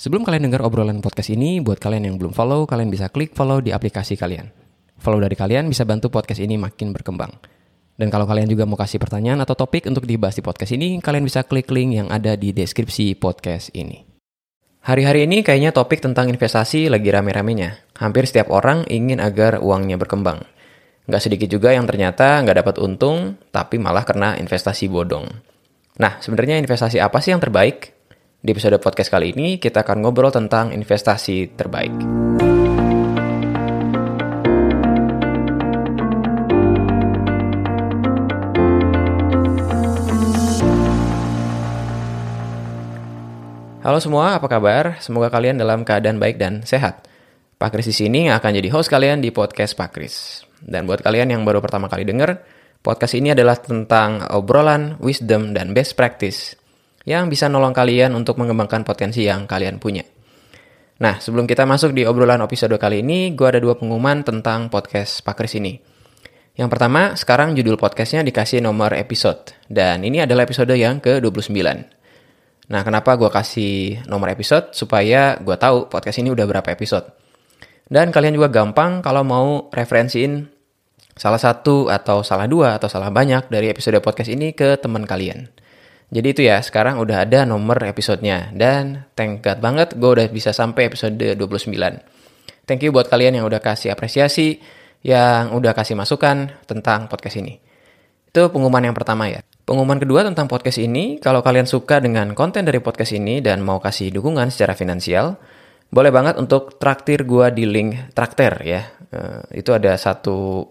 Sebelum kalian dengar obrolan podcast ini, buat kalian yang belum follow, kalian bisa klik follow di aplikasi kalian. Follow dari kalian bisa bantu podcast ini makin berkembang. Dan kalau kalian juga mau kasih pertanyaan atau topik untuk dibahas di podcast ini, kalian bisa klik link yang ada di deskripsi podcast ini. Hari-hari ini kayaknya topik tentang investasi lagi rame-ramenya. Hampir setiap orang ingin agar uangnya berkembang. Nggak sedikit juga yang ternyata nggak dapat untung, tapi malah kena investasi bodong. Nah, sebenarnya investasi apa sih yang terbaik? Di episode podcast kali ini, kita akan ngobrol tentang investasi terbaik. Halo semua, apa kabar? Semoga kalian dalam keadaan baik dan sehat. Pak Kris di sini akan jadi host kalian di podcast Pak Kris. Dan buat kalian yang baru pertama kali denger, podcast ini adalah tentang obrolan, wisdom, dan best practice yang bisa nolong kalian untuk mengembangkan potensi yang kalian punya. Nah, sebelum kita masuk di obrolan episode kali ini, gue ada dua pengumuman tentang podcast Pak Kris ini. Yang pertama, sekarang judul podcastnya dikasih nomor episode. Dan ini adalah episode yang ke-29. Nah, kenapa gue kasih nomor episode? Supaya gue tahu podcast ini udah berapa episode. Dan kalian juga gampang kalau mau referensiin salah satu atau salah dua atau salah banyak dari episode podcast ini ke teman kalian. Jadi itu ya, sekarang udah ada nomor episodenya. Dan thank God banget gue udah bisa sampai episode 29. Thank you buat kalian yang udah kasih apresiasi, yang udah kasih masukan tentang podcast ini. Itu pengumuman yang pertama ya. Pengumuman kedua tentang podcast ini, kalau kalian suka dengan konten dari podcast ini dan mau kasih dukungan secara finansial, boleh banget untuk traktir gua di link traktir ya. Uh, itu ada satu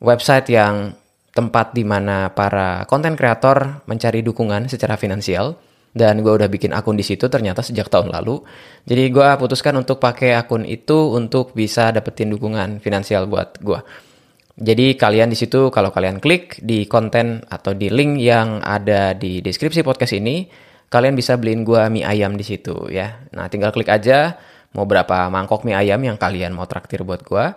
website yang tempat di mana para konten kreator mencari dukungan secara finansial dan gue udah bikin akun di situ ternyata sejak tahun lalu. Jadi gue putuskan untuk pakai akun itu untuk bisa dapetin dukungan finansial buat gue. Jadi kalian di situ kalau kalian klik di konten atau di link yang ada di deskripsi podcast ini, kalian bisa beliin gua mie ayam di situ ya. Nah, tinggal klik aja mau berapa mangkok mie ayam yang kalian mau traktir buat gua.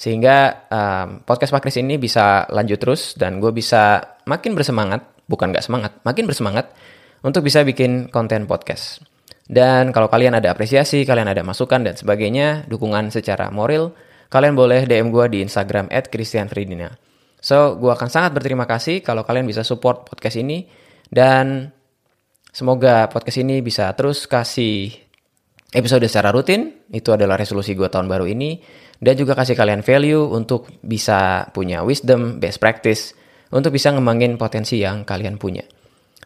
Sehingga um, podcast Pak Kris ini bisa lanjut terus dan gue bisa makin bersemangat, bukan nggak semangat, makin bersemangat untuk bisa bikin konten podcast. Dan kalau kalian ada apresiasi, kalian ada masukan dan sebagainya, dukungan secara moral, kalian boleh DM gue di Instagram at Christian Fridina. So, gue akan sangat berterima kasih kalau kalian bisa support podcast ini. Dan semoga podcast ini bisa terus kasih episode secara rutin. Itu adalah resolusi gue tahun baru ini. Dan juga kasih kalian value untuk bisa punya wisdom, best practice. Untuk bisa ngembangin potensi yang kalian punya.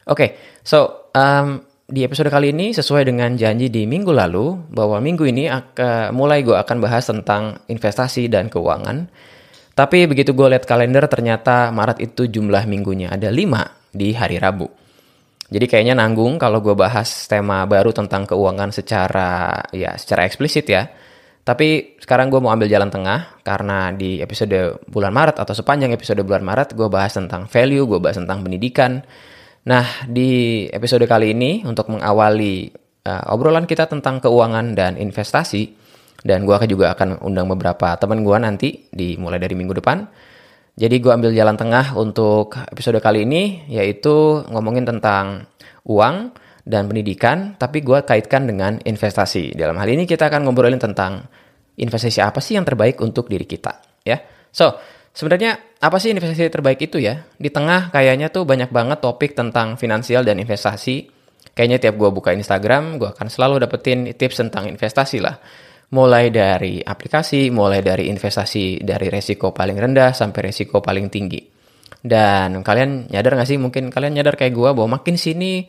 Oke, okay, so um, di episode kali ini sesuai dengan janji di minggu lalu bahwa minggu ini akan, mulai gue akan bahas tentang investasi dan keuangan. Tapi begitu gue lihat kalender ternyata Maret itu jumlah minggunya ada 5 di hari Rabu. Jadi kayaknya nanggung kalau gue bahas tema baru tentang keuangan secara ya secara eksplisit ya. Tapi sekarang gue mau ambil jalan tengah karena di episode bulan Maret atau sepanjang episode bulan Maret gue bahas tentang value, gue bahas tentang pendidikan, Nah, di episode kali ini untuk mengawali uh, obrolan kita tentang keuangan dan investasi, dan gue juga akan undang beberapa teman gue nanti di mulai dari minggu depan. Jadi gue ambil jalan tengah untuk episode kali ini, yaitu ngomongin tentang uang dan pendidikan, tapi gue kaitkan dengan investasi. Dalam hal ini kita akan ngobrolin tentang investasi apa sih yang terbaik untuk diri kita, ya. So, Sebenarnya apa sih investasi terbaik itu ya? Di tengah kayaknya tuh banyak banget topik tentang finansial dan investasi. Kayaknya tiap gue buka Instagram, gue akan selalu dapetin tips tentang investasi lah. Mulai dari aplikasi, mulai dari investasi dari resiko paling rendah sampai resiko paling tinggi. Dan kalian nyadar gak sih, mungkin kalian nyadar kayak gue bahwa makin sini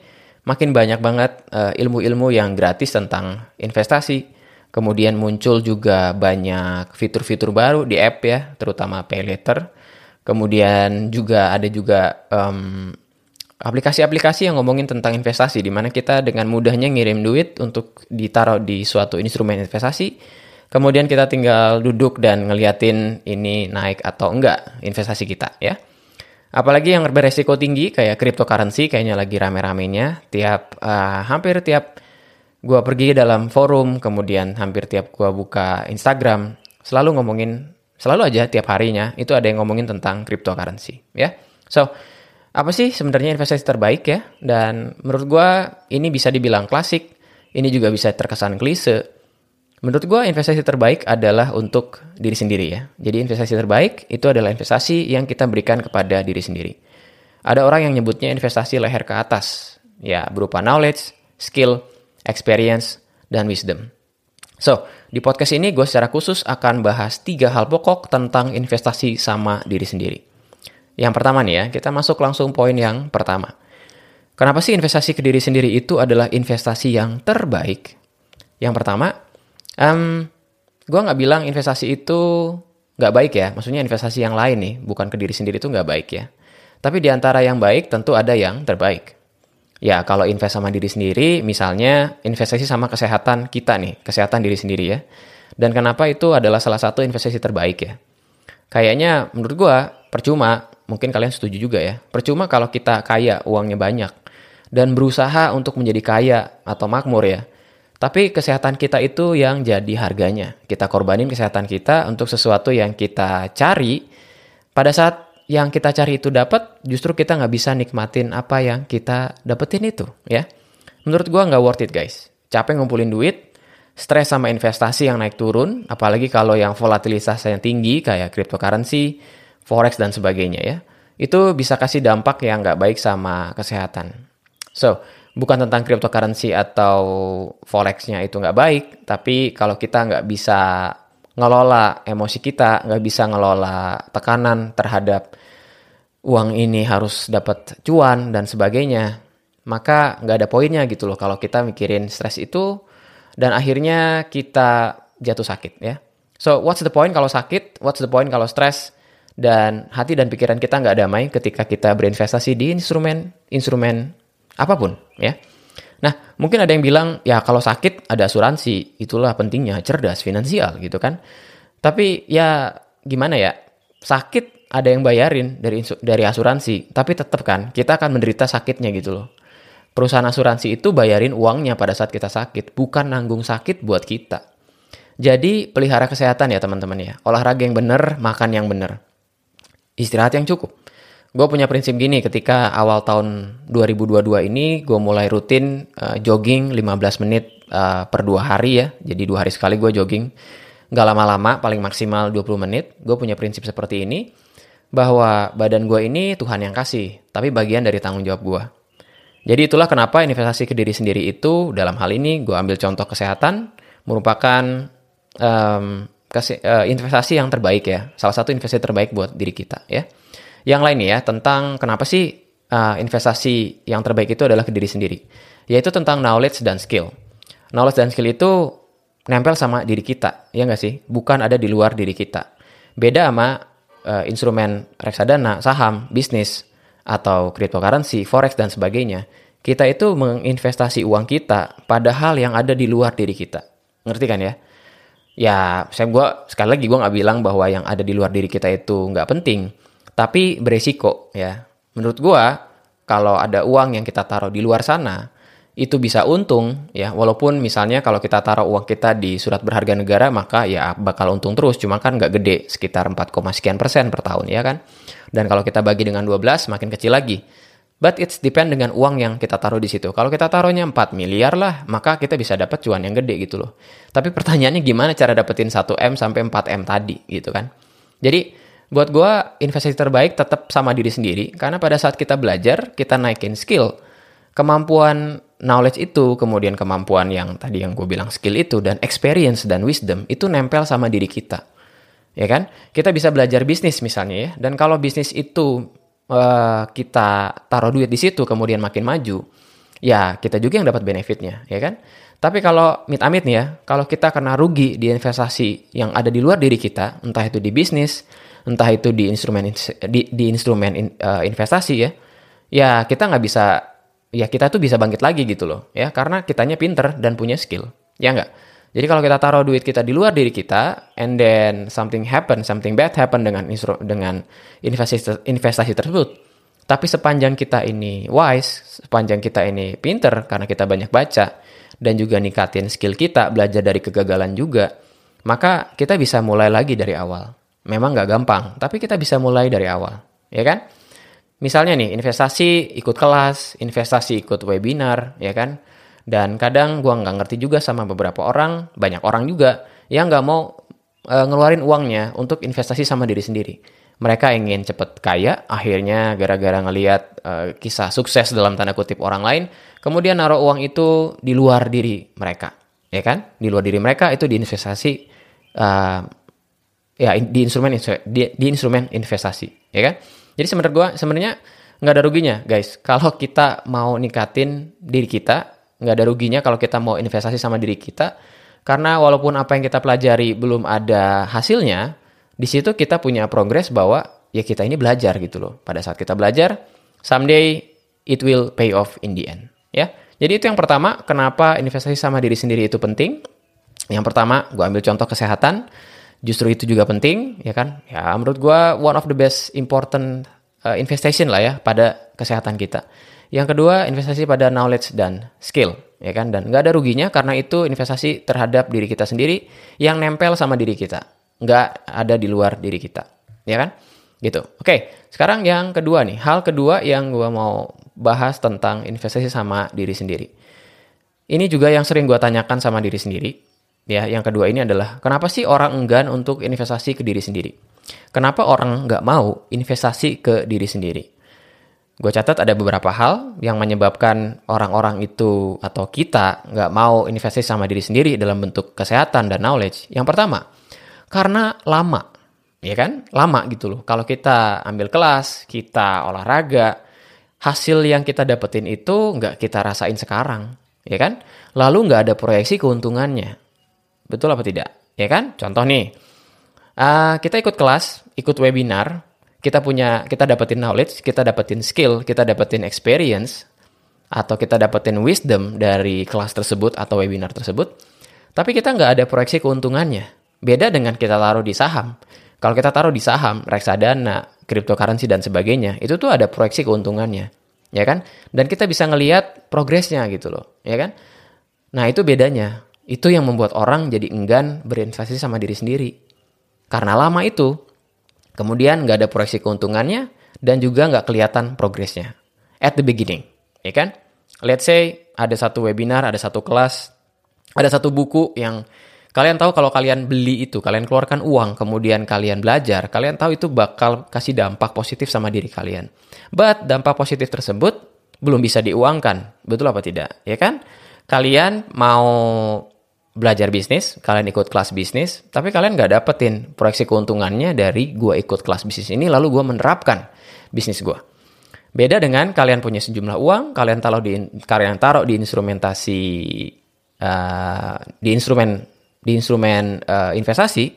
makin banyak banget uh, ilmu-ilmu yang gratis tentang investasi Kemudian muncul juga banyak fitur-fitur baru di app ya, terutama pay letter. Kemudian juga ada juga aplikasi aplikasi-aplikasi yang ngomongin tentang investasi, di mana kita dengan mudahnya ngirim duit untuk ditaruh di suatu instrumen investasi. Kemudian kita tinggal duduk dan ngeliatin ini naik atau enggak investasi kita ya. Apalagi yang beresiko tinggi kayak cryptocurrency kayaknya lagi rame-ramenya. Tiap uh, hampir tiap gue pergi dalam forum, kemudian hampir tiap gue buka Instagram, selalu ngomongin, selalu aja tiap harinya, itu ada yang ngomongin tentang cryptocurrency, ya. So, apa sih sebenarnya investasi terbaik ya? Dan menurut gue ini bisa dibilang klasik, ini juga bisa terkesan klise. Menurut gue investasi terbaik adalah untuk diri sendiri ya. Jadi investasi terbaik itu adalah investasi yang kita berikan kepada diri sendiri. Ada orang yang nyebutnya investasi leher ke atas, ya berupa knowledge, skill, experience, dan wisdom. So, di podcast ini gue secara khusus akan bahas tiga hal pokok tentang investasi sama diri sendiri. Yang pertama nih ya, kita masuk langsung poin yang pertama. Kenapa sih investasi ke diri sendiri itu adalah investasi yang terbaik? Yang pertama, um, gue nggak bilang investasi itu nggak baik ya. Maksudnya investasi yang lain nih, bukan ke diri sendiri itu nggak baik ya. Tapi di antara yang baik tentu ada yang terbaik. Ya, kalau invest sama diri sendiri, misalnya investasi sama kesehatan kita nih, kesehatan diri sendiri ya. Dan kenapa itu adalah salah satu investasi terbaik ya? Kayaknya menurut gue percuma, mungkin kalian setuju juga ya. Percuma kalau kita kaya, uangnya banyak dan berusaha untuk menjadi kaya atau makmur ya. Tapi kesehatan kita itu yang jadi harganya. Kita korbanin kesehatan kita untuk sesuatu yang kita cari. Pada saat yang kita cari itu dapat, justru kita nggak bisa nikmatin apa yang kita dapetin itu, ya. Menurut gua nggak worth it guys. Capek ngumpulin duit, stres sama investasi yang naik turun, apalagi kalau yang volatilitas yang tinggi kayak cryptocurrency, forex dan sebagainya ya. Itu bisa kasih dampak yang nggak baik sama kesehatan. So, bukan tentang cryptocurrency atau forexnya itu nggak baik, tapi kalau kita nggak bisa ngelola emosi kita, nggak bisa ngelola tekanan terhadap uang ini harus dapat cuan dan sebagainya, maka nggak ada poinnya gitu loh kalau kita mikirin stres itu dan akhirnya kita jatuh sakit ya. So what's the point kalau sakit? What's the point kalau stres? Dan hati dan pikiran kita nggak damai ketika kita berinvestasi di instrumen instrumen apa pun ya. Nah, mungkin ada yang bilang ya kalau sakit ada asuransi, itulah pentingnya cerdas finansial gitu kan. Tapi ya gimana ya? Sakit ada yang bayarin dari dari asuransi, tapi tetap kan kita akan menderita sakitnya gitu loh. Perusahaan asuransi itu bayarin uangnya pada saat kita sakit, bukan nanggung sakit buat kita. Jadi pelihara kesehatan ya teman-teman ya. Olahraga yang benar, makan yang benar. Istirahat yang cukup gue punya prinsip gini ketika awal tahun 2022 ini gue mulai rutin uh, jogging 15 menit uh, per dua hari ya. Jadi dua hari sekali gue jogging. Nggak lama-lama paling maksimal 20 menit. Gue punya prinsip seperti ini bahwa badan gue ini Tuhan yang kasih tapi bagian dari tanggung jawab gue jadi itulah kenapa investasi ke diri sendiri itu dalam hal ini gue ambil contoh kesehatan merupakan um, investasi yang terbaik ya. Salah satu investasi terbaik buat diri kita ya yang lain ya, tentang kenapa sih uh, investasi yang terbaik itu adalah ke diri sendiri. Yaitu tentang knowledge dan skill. Knowledge dan skill itu nempel sama diri kita, ya nggak sih? Bukan ada di luar diri kita. Beda sama uh, instrumen reksadana, saham, bisnis, atau cryptocurrency, forex, dan sebagainya. Kita itu menginvestasi uang kita pada hal yang ada di luar diri kita. Ngerti kan ya? Ya, saya gua sekali lagi gue nggak bilang bahwa yang ada di luar diri kita itu nggak penting tapi beresiko ya. Menurut gua kalau ada uang yang kita taruh di luar sana itu bisa untung ya. Walaupun misalnya kalau kita taruh uang kita di surat berharga negara maka ya bakal untung terus. Cuma kan nggak gede sekitar 4, sekian persen per tahun ya kan? Dan kalau kita bagi dengan 12 makin kecil lagi. But it's depend dengan uang yang kita taruh di situ. Kalau kita taruhnya 4 miliar lah maka kita bisa dapat cuan yang gede gitu loh. Tapi pertanyaannya gimana cara dapetin 1 M sampai 4 M tadi gitu kan? Jadi buat gue investasi terbaik tetap sama diri sendiri. Karena pada saat kita belajar kita naikin skill kemampuan knowledge itu kemudian kemampuan yang tadi yang gue bilang skill itu dan experience dan wisdom itu nempel sama diri kita. Ya kan? Kita bisa belajar bisnis misalnya ya. Dan kalau bisnis itu uh, kita taruh duit di situ kemudian makin maju ya kita juga yang dapat benefitnya ya kan? Tapi kalau mit-amit nih ya kalau kita kena rugi di investasi yang ada di luar diri kita entah itu di bisnis entah itu di instrumen di, di instrumen in, uh, investasi ya ya kita nggak bisa ya kita tuh bisa bangkit lagi gitu loh ya. Karena kitanya pinter dan punya skill ya nggak? Jadi kalau kita taruh duit kita di luar diri kita and then something happen something bad happen dengan dengan investasi investasi tersebut. Tapi sepanjang kita ini wise sepanjang kita ini pinter karena kita banyak baca dan juga nikatin skill kita belajar dari kegagalan juga maka kita bisa mulai lagi dari awal memang nggak gampang, tapi kita bisa mulai dari awal, ya kan? Misalnya nih, investasi ikut kelas, investasi ikut webinar, ya kan? Dan kadang gue nggak ngerti juga sama beberapa orang, banyak orang juga yang nggak mau e, ngeluarin uangnya untuk investasi sama diri sendiri. Mereka ingin cepet kaya, akhirnya gara-gara ngeliat e, kisah sukses dalam tanda kutip orang lain, kemudian naruh uang itu di luar diri mereka, ya kan? Di luar diri mereka itu diinvestasi, uh, ya di instrumen di, di instrumen investasi, ya kan? Jadi sebenarnya gue sebenarnya nggak ada ruginya, guys. Kalau kita mau nikatin diri kita, nggak ada ruginya kalau kita mau investasi sama diri kita karena walaupun apa yang kita pelajari belum ada hasilnya, di situ kita punya progres bahwa ya kita ini belajar gitu loh. Pada saat kita belajar, someday it will pay off in the end. Ya, jadi itu yang pertama. Kenapa investasi sama diri sendiri itu penting? Yang pertama, gue ambil contoh kesehatan. Justru itu juga penting, ya kan? Ya, menurut gue one of the best important uh, investment lah ya pada kesehatan kita. Yang kedua, investasi pada knowledge dan skill ya kan? Dan nggak ada ruginya karena itu investasi terhadap diri kita sendiri yang nempel sama diri kita, nggak ada di luar diri kita, ya kan? Gitu. Oke, sekarang yang kedua nih, hal kedua yang gue mau bahas tentang investasi sama diri sendiri. Ini juga yang sering gue tanyakan sama diri sendiri. Ya, yang kedua ini adalah kenapa sih orang enggan untuk investasi ke diri sendiri? Kenapa orang nggak mau investasi ke diri sendiri? Gue catat ada beberapa hal yang menyebabkan orang-orang itu atau kita nggak mau investasi sama diri sendiri dalam bentuk kesehatan dan knowledge. Yang pertama, karena lama, ya kan? Lama gitu loh. Kalau kita ambil kelas, kita olahraga, hasil yang kita dapetin itu nggak kita rasain sekarang, ya kan? Lalu nggak ada proyeksi keuntungannya. Betul apa tidak? Ya kan? Contoh nih, uh, kita ikut kelas, ikut webinar, kita punya kita dapetin knowledge, kita dapetin skill, kita dapetin experience atau kita dapetin wisdom dari kelas tersebut atau webinar tersebut, tapi kita nggak ada proyeksi keuntungannya. Beda dengan kita taruh di saham. Kalau kita taruh di saham, reksadana, cryptocurrency dan sebagainya, itu tuh ada proyeksi keuntungannya, ya kan? Dan kita bisa ngelihat progresnya gitu loh, ya kan? Nah itu bedanya. Itu yang membuat orang jadi enggan berinvestasi sama diri sendiri. Karena lama itu, Kemudian nggak ada proyeksi keuntungannya dan juga nggak kelihatan progresnya at the beginning, ya kan? Let's say ada satu webinar, ada satu kelas, ada satu buku yang kalian tahu kalau kalian beli itu, kalian keluarkan uang, kemudian kalian belajar, kalian tahu itu bakal kasih dampak positif sama diri kalian. But dampak positif tersebut belum bisa diuangkan, betul apa tidak? Ya kan? Kalian mau belajar bisnis, kalian ikut kelas bisnis, tapi kalian nggak dapetin proyeksi keuntungannya dari gue ikut kelas bisnis ini, lalu gue menerapkan bisnis gue. Beda dengan kalian punya sejumlah uang, kalian taruh di kalian taruh di instrumentasi uh, di instrumen di instrumen uh, investasi,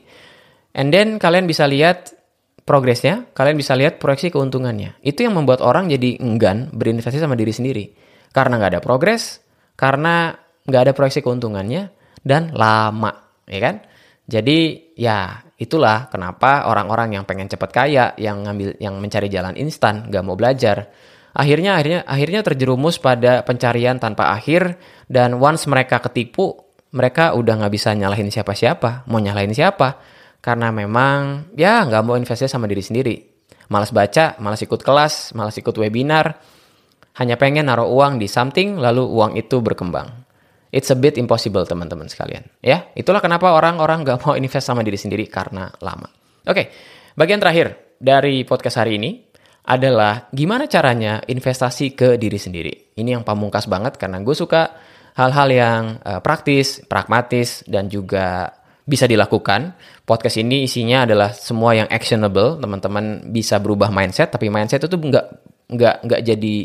and then kalian bisa lihat progresnya, kalian bisa lihat proyeksi keuntungannya. Itu yang membuat orang jadi enggan berinvestasi sama diri sendiri karena nggak ada progres, karena nggak ada proyeksi keuntungannya, dan lama, ya kan? Jadi ya itulah kenapa orang-orang yang pengen cepat kaya, yang ngambil, yang mencari jalan instan, gak mau belajar, akhirnya akhirnya akhirnya terjerumus pada pencarian tanpa akhir dan once mereka ketipu, mereka udah nggak bisa nyalahin siapa-siapa, mau nyalahin siapa? Karena memang ya nggak mau investasi sama diri sendiri, malas baca, malas ikut kelas, malas ikut webinar, hanya pengen naruh uang di something lalu uang itu berkembang. It's a bit impossible teman-teman sekalian. Ya, itulah kenapa orang-orang gak mau invest sama diri sendiri karena lama. Oke, bagian terakhir dari podcast hari ini adalah gimana caranya investasi ke diri sendiri. Ini yang pamungkas banget karena gue suka hal-hal yang uh, praktis, pragmatis, dan juga bisa dilakukan. Podcast ini isinya adalah semua yang actionable. Teman-teman bisa berubah mindset, tapi mindset itu nggak nggak nggak jadi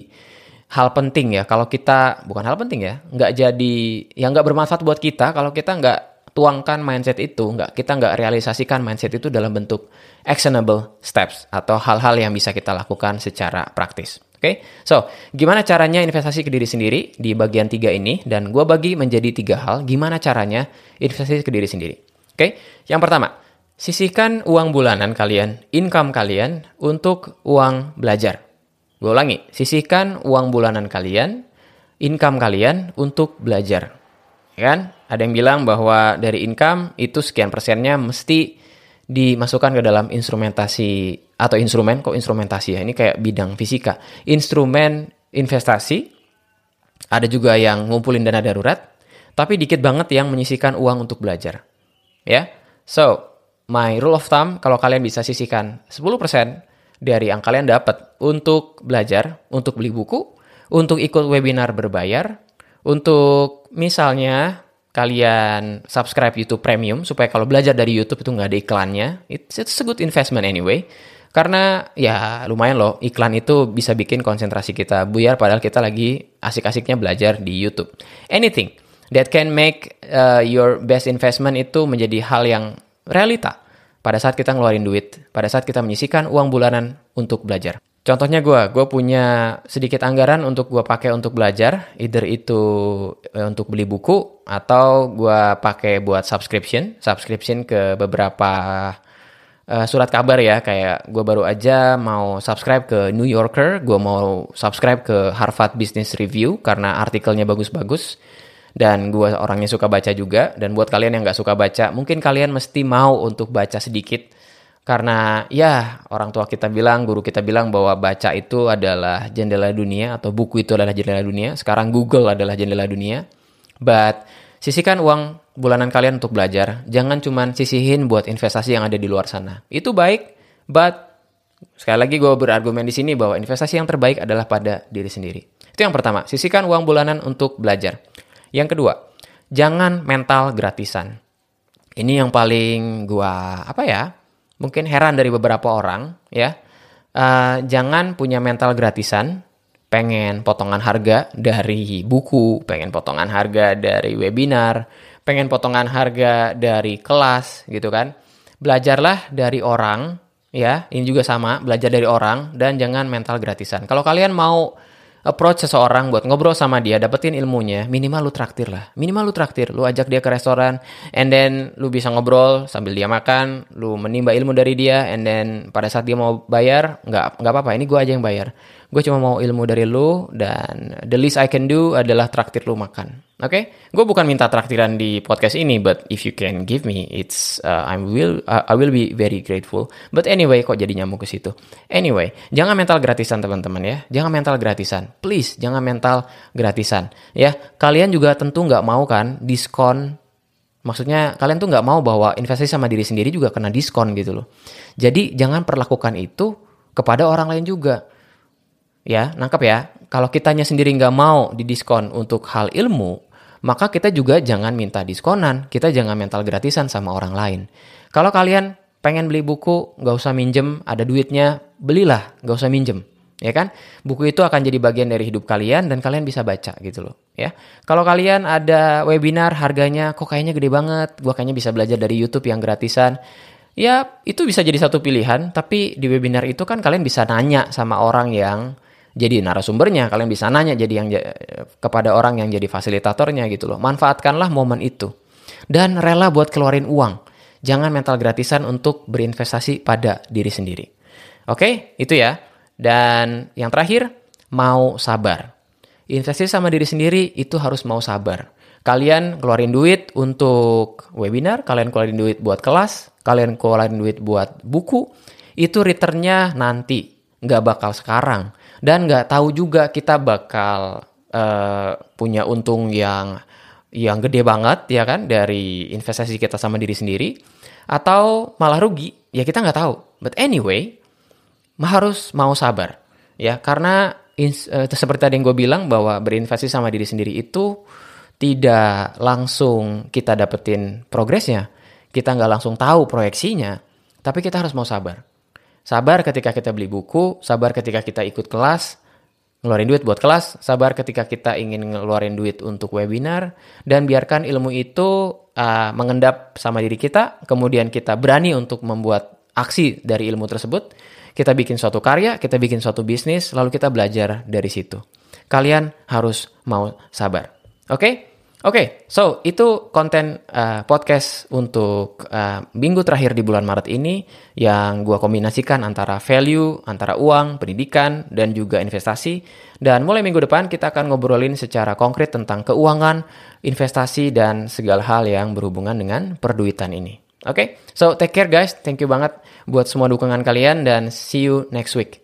hal penting ya. Kalau kita bukan hal penting ya nggak jadi yang nggak bermanfaat buat kita kalau kita nggak tuangkan mindset itu nggak kita nggak realisasikan mindset itu dalam bentuk actionable steps atau hal-hal yang bisa kita lakukan secara praktis. Oke? Okay? so gimana caranya investasi ke diri sendiri di bagian tiga ini? Dan gue bagi menjadi tiga hal gimana caranya investasi ke diri sendiri? Oke? Okay? yang pertama sisihkan uang bulanan kalian income kalian untuk uang belajar Gue ulangi, sisihkan uang bulanan kalian, income kalian untuk belajar. Ya kan? Ada yang bilang bahwa dari income itu sekian persennya mesti dimasukkan ke dalam instrumentasi atau instrumen kok instrumentasi ya ini kayak bidang fisika instrumen investasi Ada juga yang ngumpulin dana darurat, tapi dikit banget yang menyisihkan uang untuk belajar. Ya. So, my rule of thumb kalau kalian bisa sisihkan 10% dari yang kalian dapat untuk belajar, untuk beli buku, untuk ikut webinar berbayar, untuk misalnya kalian subscribe YouTube Premium supaya kalau belajar dari YouTube itu nggak ada iklannya. It's, it's a good investment anyway. Karena ya lumayan loh, iklan itu bisa bikin konsentrasi kita buyar padahal kita lagi asik-asiknya belajar di YouTube. Anything that can make uh, your best investment itu menjadi hal yang realita pada saat kita ngeluarin duit, pada saat kita menyisikan uang bulanan untuk belajar. Contohnya gue, gue punya sedikit anggaran untuk gue pakai untuk belajar, either itu eh, untuk beli buku atau gue pakai buat subscription, subscription ke beberapa uh, surat kabar ya, kayak gue baru aja mau subscribe ke New Yorker, gue mau subscribe ke Harvard Business Review karena artikelnya bagus-bagus dan gue orangnya suka baca juga dan buat kalian yang nggak suka baca mungkin kalian mesti mau untuk baca sedikit karena ya orang tua kita bilang, guru kita bilang bahwa baca itu adalah jendela dunia atau buku itu adalah jendela dunia. Sekarang Google adalah jendela dunia. But sisihkan uang bulanan kalian untuk belajar. Jangan cuma sisihin buat investasi yang ada di luar sana. Itu baik, but sekali lagi gue berargumen di sini bahwa investasi yang terbaik adalah pada diri sendiri. Itu yang pertama, sisihkan uang bulanan untuk belajar. Yang kedua, jangan mental gratisan. Ini yang paling gua apa ya? mungkin heran dari beberapa orang ya. Uh, jangan punya mental gratisan, pengen potongan harga dari buku, pengen potongan harga dari webinar, pengen potongan harga dari kelas gitu kan. Belajarlah dari orang ya, ini juga sama, belajar dari orang dan jangan mental gratisan. Kalau kalian mau approach seseorang buat ngobrol sama dia, dapetin ilmunya, minimal lu traktir lah. Minimal lu traktir, lu ajak dia ke restoran, and then lu bisa ngobrol sambil dia makan, lu menimba ilmu dari dia, and then pada saat dia mau bayar, nggak nggak apa-apa, ini gue aja yang bayar. Gue cuma mau ilmu dari lu, dan the least I can do adalah traktir lu makan. Oke, okay? gue bukan minta traktiran di podcast ini, but if you can give me, it's uh, I will uh, I will be very grateful. But anyway, kok jadi nyamuk ke situ? Anyway, jangan mental gratisan teman-teman ya, jangan mental gratisan, please jangan mental gratisan ya. Kalian juga tentu nggak mau kan diskon Maksudnya kalian tuh nggak mau bahwa investasi sama diri sendiri juga kena diskon gitu loh. Jadi jangan perlakukan itu kepada orang lain juga. Ya, nangkep ya. Kalau kitanya sendiri nggak mau didiskon untuk hal ilmu, maka kita juga jangan minta diskonan, kita jangan mental gratisan sama orang lain. Kalau kalian pengen beli buku, nggak usah minjem, ada duitnya, belilah, nggak usah minjem. Ya kan? Buku itu akan jadi bagian dari hidup kalian dan kalian bisa baca gitu loh. Ya. Kalau kalian ada webinar harganya kok kayaknya gede banget, gua kayaknya bisa belajar dari YouTube yang gratisan. Ya, itu bisa jadi satu pilihan, tapi di webinar itu kan kalian bisa nanya sama orang yang jadi narasumbernya, kalian bisa nanya jadi yang kepada orang yang jadi fasilitatornya gitu loh. Manfaatkanlah momen itu. Dan rela buat keluarin uang. Jangan mental gratisan untuk berinvestasi pada diri sendiri. Oke, itu ya. Dan yang terakhir, mau sabar. Investasi sama diri sendiri itu harus mau sabar. Kalian keluarin duit untuk webinar, kalian keluarin duit buat kelas, kalian keluarin duit buat buku, itu returnnya nanti, nggak bakal sekarang dan nggak tahu juga kita bakal uh, punya untung yang yang gede banget ya kan dari investasi kita sama diri sendiri atau malah rugi ya kita nggak tahu. But anyway harus mau sabar ya. Karena uh, seperti tadi yang gue bilang bahwa berinvestasi sama diri sendiri itu tidak langsung kita dapetin progresnya. Kita nggak langsung tahu proyeksinya tapi kita harus mau sabar Sabar ketika kita beli buku, sabar ketika kita ikut kelas, ngeluarin duit buat kelas, sabar ketika kita ingin ngeluarin duit untuk webinar, dan biarkan ilmu itu uh, mengendap sama diri kita, kemudian kita berani untuk membuat aksi dari ilmu tersebut, kita bikin suatu karya, kita bikin suatu bisnis, lalu kita belajar dari situ. Kalian harus mau sabar. Oke? Okay? Oke, okay, so itu konten uh, podcast untuk uh, minggu terakhir di bulan Maret ini yang gue kombinasikan antara value, antara uang, pendidikan, dan juga investasi. Dan mulai minggu depan kita akan ngobrolin secara konkret tentang keuangan, investasi, dan segala hal yang berhubungan dengan perduitan ini. Oke, okay? so take care guys, thank you banget buat semua dukungan kalian dan see you next week.